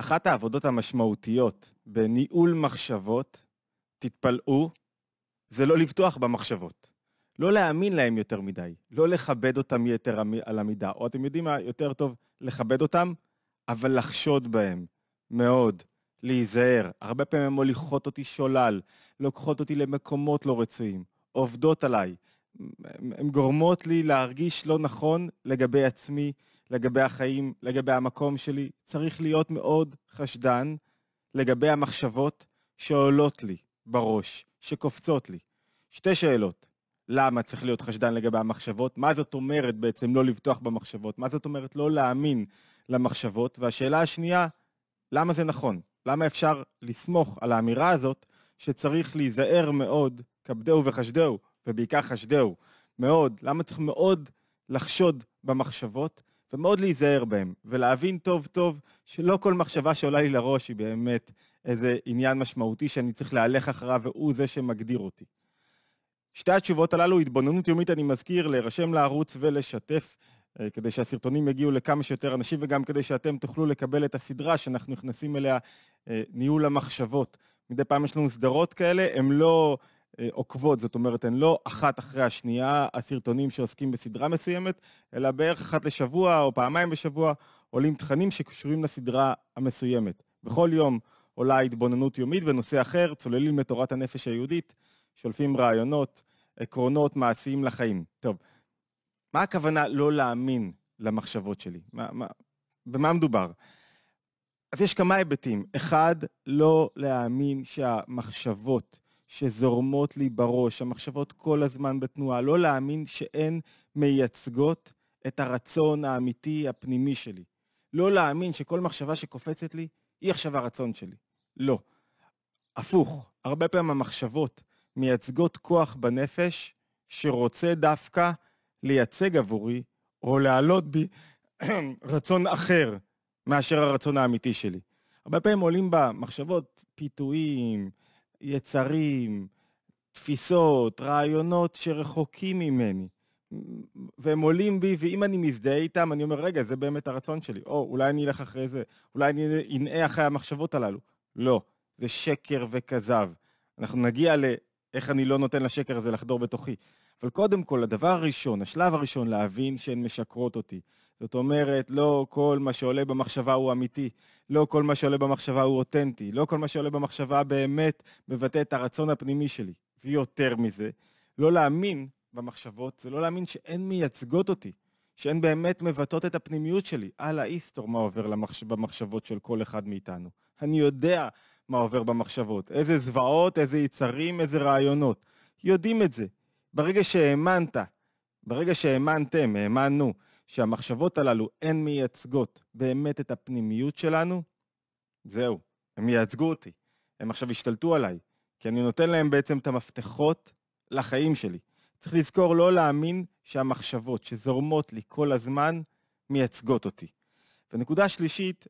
אחת העבודות המשמעותיות בניהול מחשבות, תתפלאו, זה לא לבטוח במחשבות. לא להאמין להם יותר מדי, לא לכבד אותם יתר על המידה, או אתם יודעים מה, יותר טוב לכבד אותם, אבל לחשוד בהם, מאוד, להיזהר. הרבה פעמים הן מוליכות אותי שולל, לוקחות אותי למקומות לא רצויים, עובדות עליי. הן גורמות לי להרגיש לא נכון לגבי עצמי, לגבי החיים, לגבי המקום שלי. צריך להיות מאוד חשדן לגבי המחשבות שעולות לי בראש, שקופצות לי. שתי שאלות. למה צריך להיות חשדן לגבי המחשבות? מה זאת אומרת בעצם לא לבטוח במחשבות? מה זאת אומרת לא להאמין למחשבות? והשאלה השנייה, למה זה נכון? למה אפשר לסמוך על האמירה הזאת שצריך להיזהר מאוד, כבדהו וחשדהו, ובעיקר חשדהו, מאוד, למה צריך מאוד לחשוד במחשבות ומאוד להיזהר בהם, ולהבין טוב טוב שלא כל מחשבה שעולה לי לראש היא באמת איזה עניין משמעותי שאני צריך להלך אחריו והוא זה שמגדיר אותי. שתי התשובות הללו, התבוננות יומית, אני מזכיר, להירשם לערוץ ולשתף, אה, כדי שהסרטונים יגיעו לכמה שיותר אנשים, וגם כדי שאתם תוכלו לקבל את הסדרה שאנחנו נכנסים אליה, אה, ניהול המחשבות. מדי פעם יש לנו סדרות כאלה, הן לא עוקבות, זאת אומרת, הן לא אחת אחרי השנייה, הסרטונים שעוסקים בסדרה מסוימת, אלא בערך אחת לשבוע או פעמיים בשבוע עולים תכנים שקשורים לסדרה המסוימת. בכל יום עולה התבוננות יומית בנושא אחר, צוללים לתורת הנפש היהודית, שולפים רעיונות, עקרונות מעשיים לחיים. טוב, מה הכוונה לא להאמין למחשבות שלי? מה, מה, במה מדובר? אז יש כמה היבטים. אחד, לא להאמין שהמחשבות שזורמות לי בראש, המחשבות כל הזמן בתנועה, לא להאמין שהן מייצגות את הרצון האמיתי הפנימי שלי. לא להאמין שכל מחשבה שקופצת לי היא עכשיו הרצון שלי. לא. הפוך, הרבה פעמים המחשבות מייצגות כוח בנפש שרוצה דווקא לייצג עבורי או להעלות בי רצון אחר מאשר הרצון האמיתי שלי. הרבה פעמים עולים במחשבות פיתויים, יצרים, תפיסות, רעיונות שרחוקים ממני. והם עולים בי, ואם אני מזדהה איתם, אני אומר, רגע, זה באמת הרצון שלי. או, אולי אני אלך אחרי זה, אולי אני אנאה אחרי המחשבות הללו. לא, זה שקר וכזב. אנחנו נגיע לאיך אני לא נותן לשקר הזה לחדור בתוכי. אבל קודם כל, הדבר הראשון, השלב הראשון, להבין שהן משקרות אותי. זאת אומרת, לא כל מה שעולה במחשבה הוא אמיתי, לא כל מה שעולה במחשבה הוא אותנטי, לא כל מה שעולה במחשבה באמת מבטא את הרצון הפנימי שלי. ויותר מזה, לא להאמין במחשבות, זה לא להאמין שהן מייצגות אותי, שהן באמת מבטאות את הפנימיות שלי. אללה איסטור מה עובר למחש... במחשבות של כל אחד מאיתנו. אני יודע מה עובר במחשבות, איזה זוועות, איזה יצרים, איזה רעיונות. יודעים את זה. ברגע שהאמנת, ברגע שהאמנתם, האמנו, שהמחשבות הללו הן מייצגות באמת את הפנימיות שלנו, זהו, הם מייצגו אותי. הם עכשיו השתלטו עליי, כי אני נותן להם בעצם את המפתחות לחיים שלי. צריך לזכור לא להאמין שהמחשבות שזורמות לי כל הזמן מייצגות אותי. ונקודה שלישית,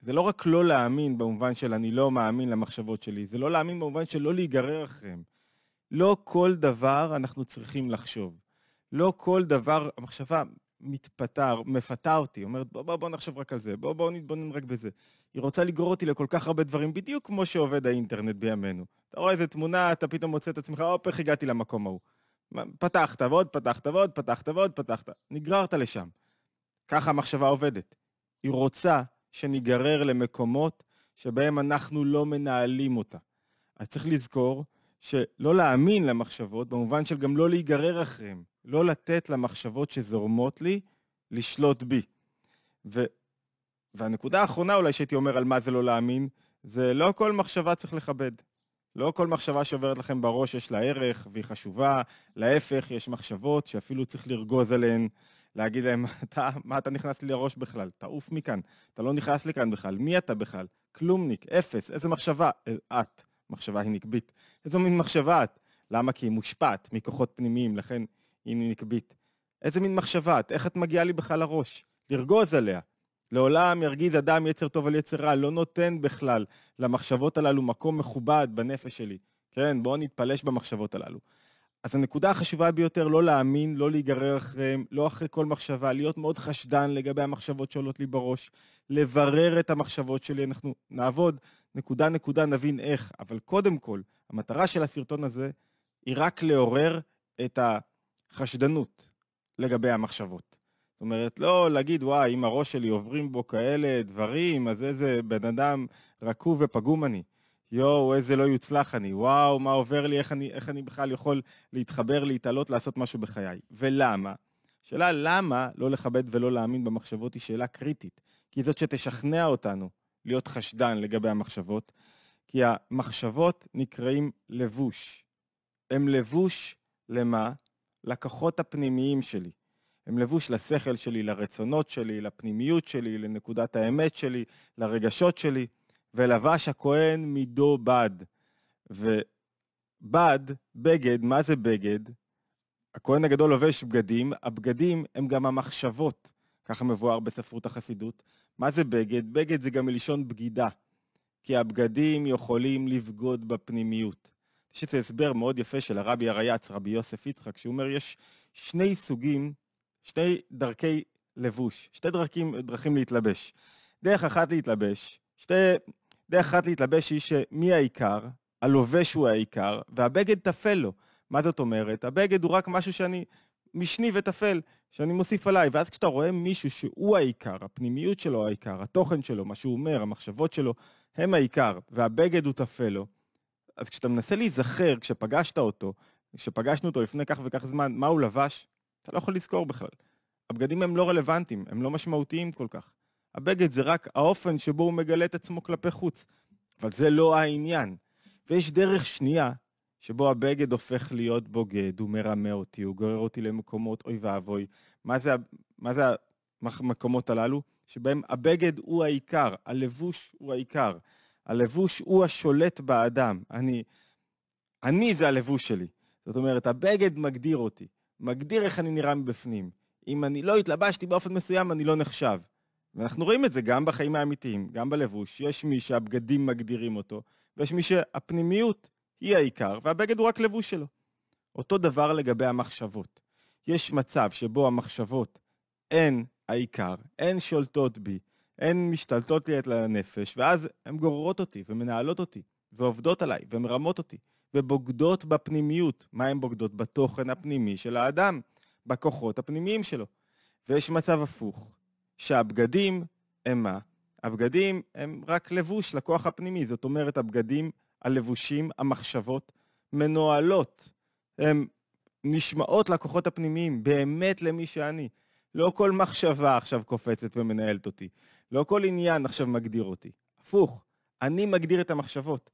זה לא רק לא להאמין במובן של אני לא מאמין למחשבות שלי, זה לא להאמין במובן של לא להיגרר אחריהם. לא כל דבר אנחנו צריכים לחשוב. לא כל דבר, המחשבה מתפתה, מפתה אותי, אומרת בוא, בוא, בוא נחשוב רק על זה, בוא, בוא נתבונן רק בזה. היא רוצה לגרור אותי לכל כך הרבה דברים, בדיוק כמו שעובד האינטרנט בימינו. אתה רואה איזה תמונה, אתה פתאום מוצא את עצמך, הופ, איך הגעתי למקום ההוא. פתחת ועוד פתחת ועוד פתחת ועוד פתחת, נגררת לשם. ככה המחשבה עובדת. היא רוצה שניגרר למקומות שבהם אנחנו לא מנהלים אותה. אז צריך לזכור שלא להאמין למחשבות, במובן של גם לא להיגרר אחריהן, לא לתת למחשבות שזורמות לי לשלוט בי. ו... והנקודה האחרונה אולי שהייתי אומר על מה זה לא להאמין, זה לא כל מחשבה צריך לכבד. לא כל מחשבה שעוברת לכם בראש יש לה ערך והיא חשובה, להפך, יש מחשבות שאפילו צריך לרגוז עליהן, להגיד להם, אתה, מה אתה נכנס לי לראש בכלל? תעוף מכאן, אתה לא נכנס לכאן בכלל, מי אתה בכלל? כלומניק, אפס, איזה מחשבה? אה, את, מחשבה היא נקבית. איזו מין מחשבה את? למה? כי היא מושפעת מכוחות פנימיים, לכן היא נקבית. איזה מין מחשבה את? איך את מגיעה לי בכלל לראש? לרגוז עליה. לעולם ירגיז אדם יצר טוב על יצר רע, לא נותן בכלל למחשבות הללו מקום מכובד בנפש שלי. כן, בואו נתפלש במחשבות הללו. אז הנקודה החשובה ביותר, לא להאמין, לא להיגרר אחריהם, לא אחרי כל מחשבה, להיות מאוד חשדן לגבי המחשבות שעולות לי בראש, לברר את המחשבות שלי, אנחנו נעבוד נקודה נקודה, נבין איך, אבל קודם כל, המטרה של הסרטון הזה היא רק לעורר את החשדנות לגבי המחשבות. זאת אומרת, לא להגיד, וואי, אם הראש שלי עוברים בו כאלה דברים, אז איזה בן אדם רקוב ופגום אני. יואו, איזה לא יוצלח אני, וואו, מה עובר לי, איך אני, איך אני בכלל יכול להתחבר, להתעלות, לעשות משהו בחיי. ולמה? שאלה למה לא לכבד ולא להאמין במחשבות היא שאלה קריטית, כי זאת שתשכנע אותנו להיות חשדן לגבי המחשבות, כי המחשבות נקראים לבוש. הם לבוש למה? לכוחות הפנימיים שלי. הם לבוש לשכל שלי, לרצונות שלי, לפנימיות שלי, לנקודת האמת שלי, לרגשות שלי. ולבש הכהן מידו בד. ובד, בגד, מה זה בגד? הכהן הגדול לובש בגדים, הבגדים הם גם המחשבות, ככה מבואר בספרות החסידות. מה זה בגד? בגד זה גם מלשון בגידה, כי הבגדים יכולים לבגוד בפנימיות. יש איזה הסבר מאוד יפה של הרבי הרייץ, רבי יוסף יצחק, שהוא אומר, יש שני סוגים, שני דרכי לבוש, שתי דרכים, דרכים להתלבש. דרך אחת להתלבש, שתי דרך אחת להתלבש היא שמי העיקר, הלובש הוא העיקר, והבגד טפל לו. מה זאת אומרת? הבגד הוא רק משהו שאני משני וטפל, שאני מוסיף עליי, ואז כשאתה רואה מישהו שהוא העיקר, הפנימיות שלו העיקר, התוכן שלו, מה שהוא אומר, המחשבות שלו, הם העיקר, והבגד הוא טפל לו, אז כשאתה מנסה להיזכר, כשפגשת אותו, כשפגשנו אותו לפני כך וכך זמן, מה הוא לבש, אתה לא יכול לזכור בכלל. הבגדים הם לא רלוונטיים, הם לא משמעותיים כל כך. הבגד זה רק האופן שבו הוא מגלה את עצמו כלפי חוץ, אבל זה לא העניין. ויש דרך שנייה, שבו הבגד הופך להיות בוגד, הוא מרמה אותי, הוא גורר אותי למקומות אוי ואבוי. מה זה, מה זה המקומות הללו? שבהם הבגד הוא העיקר, הלבוש הוא העיקר. הלבוש הוא השולט באדם. אני, אני זה הלבוש שלי. זאת אומרת, הבגד מגדיר אותי, מגדיר איך אני נראה מבפנים. אם אני לא התלבשתי באופן מסוים, אני לא נחשב. ואנחנו רואים את זה גם בחיים האמיתיים, גם בלבוש. יש מי שהבגדים מגדירים אותו, ויש מי שהפנימיות היא העיקר, והבגד הוא רק לבוש שלו. אותו דבר לגבי המחשבות. יש מצב שבו המחשבות הן העיקר, הן שולטות בי, הן משתלטות לי את הנפש, ואז הן גוררות אותי ומנהלות אותי, ועובדות עליי, ומרמות אותי, ובוגדות בפנימיות. מה הן בוגדות? בתוכן הפנימי של האדם, בכוחות הפנימיים שלו. ויש מצב הפוך, שהבגדים הם מה? הבגדים הם רק לבוש לכוח הפנימי, זאת אומרת, הבגדים, הלבושים, המחשבות, מנוהלות. הן נשמעות לכוחות הפנימיים, באמת למי שאני. לא כל מחשבה עכשיו קופצת ומנהלת אותי. לא כל עניין עכשיו מגדיר אותי. הפוך, אני מגדיר את המחשבות.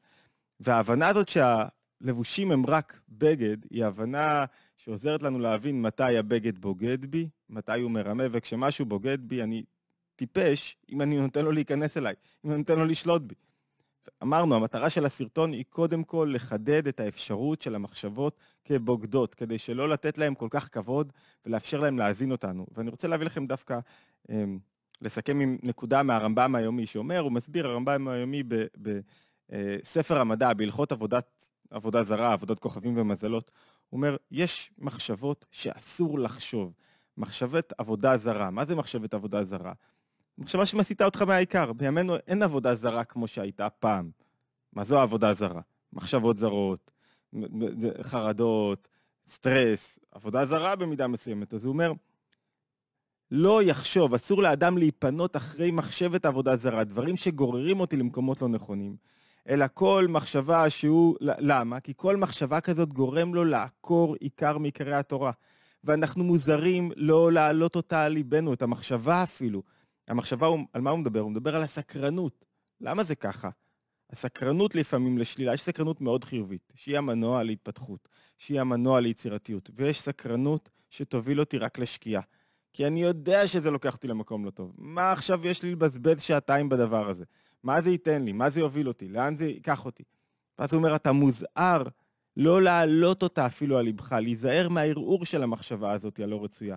וההבנה הזאת שהלבושים הם רק בגד, היא הבנה שעוזרת לנו להבין מתי הבגד בוגד בי, מתי הוא מרמה, וכשמשהו בוגד בי, אני טיפש אם אני נותן לו להיכנס אליי, אם אני נותן לו לשלוט בי. אמרנו, המטרה של הסרטון היא קודם כל לחדד את האפשרות של המחשבות כבוגדות, כדי שלא לתת להם כל כך כבוד ולאפשר להם להאזין אותנו. ואני רוצה להביא לכם דווקא, אמ, לסכם עם נקודה מהרמב"ם היומי שאומר, הוא מסביר, הרמב"ם היומי בספר אה, המדע, בהלכות עבודת, עבודה זרה, עבודת כוכבים ומזלות, הוא אומר, יש מחשבות שאסור לחשוב. מחשבת עבודה זרה. מה זה מחשבת עבודה זרה? מחשבה שמסיתה אותך מהעיקר. בימינו אין עבודה זרה כמו שהייתה פעם. מה זו העבודה זרה? מחשבות זרות, חרדות, סטרס, עבודה זרה במידה מסוימת. אז הוא אומר, לא יחשוב, אסור לאדם להיפנות אחרי מחשבת עבודה זרה, דברים שגוררים אותי למקומות לא נכונים. אלא כל מחשבה שהוא... למה? כי כל מחשבה כזאת גורם לו לעקור עיקר מעיקרי התורה. ואנחנו מוזרים לא להעלות אותה על ליבנו, את המחשבה אפילו. המחשבה, על מה הוא מדבר? הוא מדבר על הסקרנות. למה זה ככה? הסקרנות לפעמים לשלילה, יש סקרנות מאוד חיובית, שהיא המנוע להתפתחות, שהיא המנוע ליצירתיות, ויש סקרנות שתוביל אותי רק לשקיעה. כי אני יודע שזה לוקח אותי למקום לא טוב. מה עכשיו יש לי לבזבז שעתיים בדבר הזה? מה זה ייתן לי? מה זה יוביל אותי? לאן זה ייקח אותי? ואז הוא אומר, אתה מוזהר לא להעלות אותה אפילו על ליבך, להיזהר מהערעור של המחשבה הזאת הלא רצויה.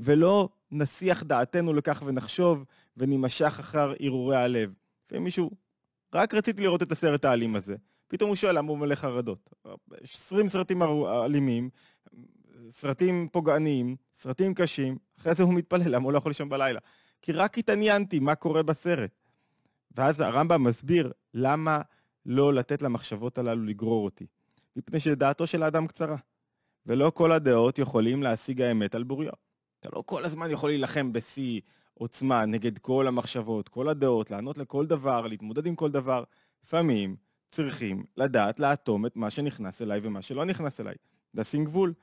ולא נסיח דעתנו לכך ונחשוב ונימשך אחר הרהורי הלב. לפעמים מישהו, רק רציתי לראות את הסרט האלים הזה. פתאום הוא שואל למה הוא מלא חרדות. 20 סרטים אלימים, סרטים פוגעניים, סרטים קשים, אחרי זה הוא מתפלל למה הוא לא יכול לישון בלילה. כי רק התעניינתי מה קורה בסרט. ואז הרמב"ם מסביר למה לא לתת למחשבות הללו לגרור אותי. מפני שדעתו של האדם קצרה, ולא כל הדעות יכולים להשיג האמת על בוריו. אתה לא כל הזמן יכול להילחם בשיא עוצמה נגד כל המחשבות, כל הדעות, לענות לכל דבר, להתמודד עם כל דבר. לפעמים צריכים לדעת לאטום את מה שנכנס אליי ומה שלא נכנס אליי. לשים גבול.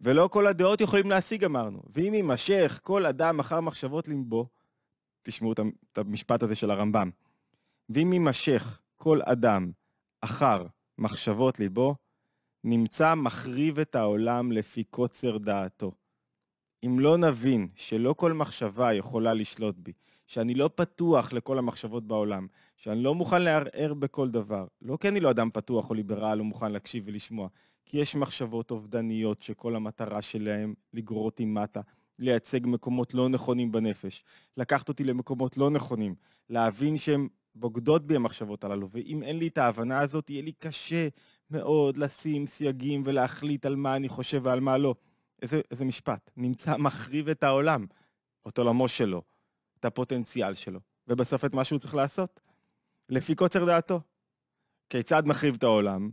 ולא כל הדעות יכולים להשיג, אמרנו. ואם יימשך כל אדם אחר מחשבות לימבו, תשמעו את המשפט הזה של הרמב"ם, ואם יימשך כל אדם אחר מחשבות ליבו, נמצא מחריב את העולם לפי קוצר דעתו. אם לא נבין שלא כל מחשבה יכולה לשלוט בי, שאני לא פתוח לכל המחשבות בעולם, שאני לא מוכן לערער בכל דבר, לא כי אני לא אדם פתוח או ליברל או מוכן להקשיב ולשמוע, כי יש מחשבות אובדניות שכל המטרה שלהן לגרור אותי מטה, לייצג מקומות לא נכונים בנפש, לקחת אותי למקומות לא נכונים, להבין שהן בוגדות בי המחשבות הללו, ואם אין לי את ההבנה הזאת, יהיה לי קשה מאוד לשים סייגים ולהחליט על מה אני חושב ועל מה לא. איזה, איזה משפט, נמצא מחריב את העולם, את עולמו שלו, את הפוטנציאל שלו, ובסוף את מה שהוא צריך לעשות, לפי קוצר דעתו. כיצד מחריב את העולם?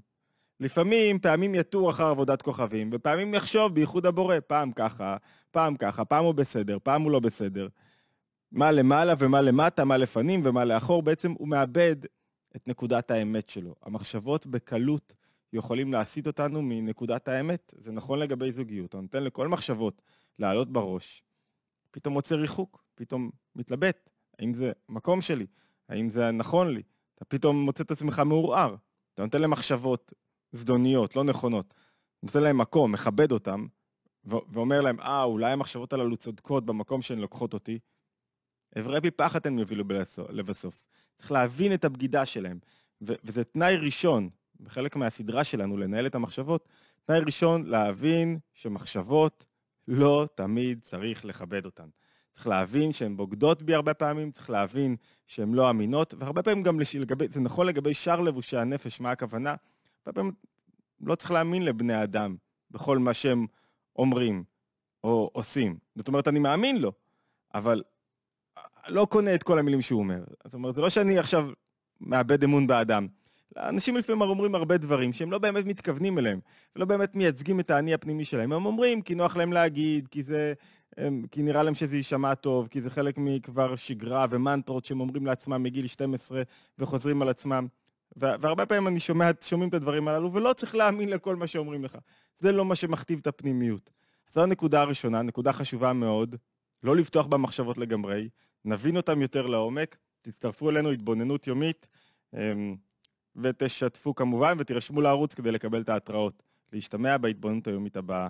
לפעמים, פעמים יתור אחר עבודת כוכבים, ופעמים יחשוב בייחוד הבורא, פעם ככה, פעם ככה, פעם הוא בסדר, פעם הוא לא בסדר. מה למעלה ומה למטה, מה לפנים ומה לאחור, בעצם הוא מאבד את נקודת האמת שלו. המחשבות בקלות יכולים להסיט אותנו מנקודת האמת. זה נכון לגבי זוגיות. אתה נותן לכל מחשבות לעלות בראש, פתאום מוצא ריחוק, פתאום מתלבט, האם זה מקום שלי, האם זה נכון לי. אתה פתאום מוצא את עצמך מעורער. אתה נותן למחשבות זדוניות, לא נכונות. נותן להם מקום, מכבד אותם, ואומר להם, אה, אולי המחשבות הללו צודקות במקום שהן לוקחות אותי. אברי פי פחד הן יובילו לבסוף. צריך להבין את הבגידה שלהם. וזה תנאי ראשון, בחלק מהסדרה שלנו, לנהל את המחשבות, תנאי ראשון, להבין שמחשבות לא תמיד צריך לכבד אותן. צריך להבין שהן בוגדות בי הרבה פעמים, צריך להבין שהן לא אמינות, והרבה פעמים גם לגבי, זה נכון לגבי שאר לבושי הנפש, מה הכוונה? הרבה פעמים לא צריך להאמין לבני אדם בכל מה שהם אומרים או עושים. זאת אומרת, אני מאמין לו, אבל לא קונה את כל המילים שהוא אומר. זאת אומרת, זה לא שאני עכשיו מאבד אמון באדם. אנשים לפעמים אומרים הרבה דברים שהם לא באמת מתכוונים אליהם, ולא באמת מייצגים את האני הפנימי שלהם. הם אומרים כי נוח להם להגיד, כי זה... כי נראה להם שזה יישמע טוב, כי זה חלק מכבר שגרה ומנטרות שהם אומרים לעצמם מגיל 12 וחוזרים על עצמם. והרבה פעמים אני שומע, שומעים את הדברים הללו, ולא צריך להאמין לכל מה שאומרים לך. זה לא מה שמכתיב את הפנימיות. זו הנקודה הראשונה, נקודה חשובה מאוד, לא לפתוח במחשבות לגמרי, נבין אותם יותר לעומק, תצטרפו אלינו התבוננות יומית, אמ, ותשתפו כמובן, ותירשמו לערוץ כדי לקבל את ההתראות. להשתמע בהתבוננות היומית הבאה.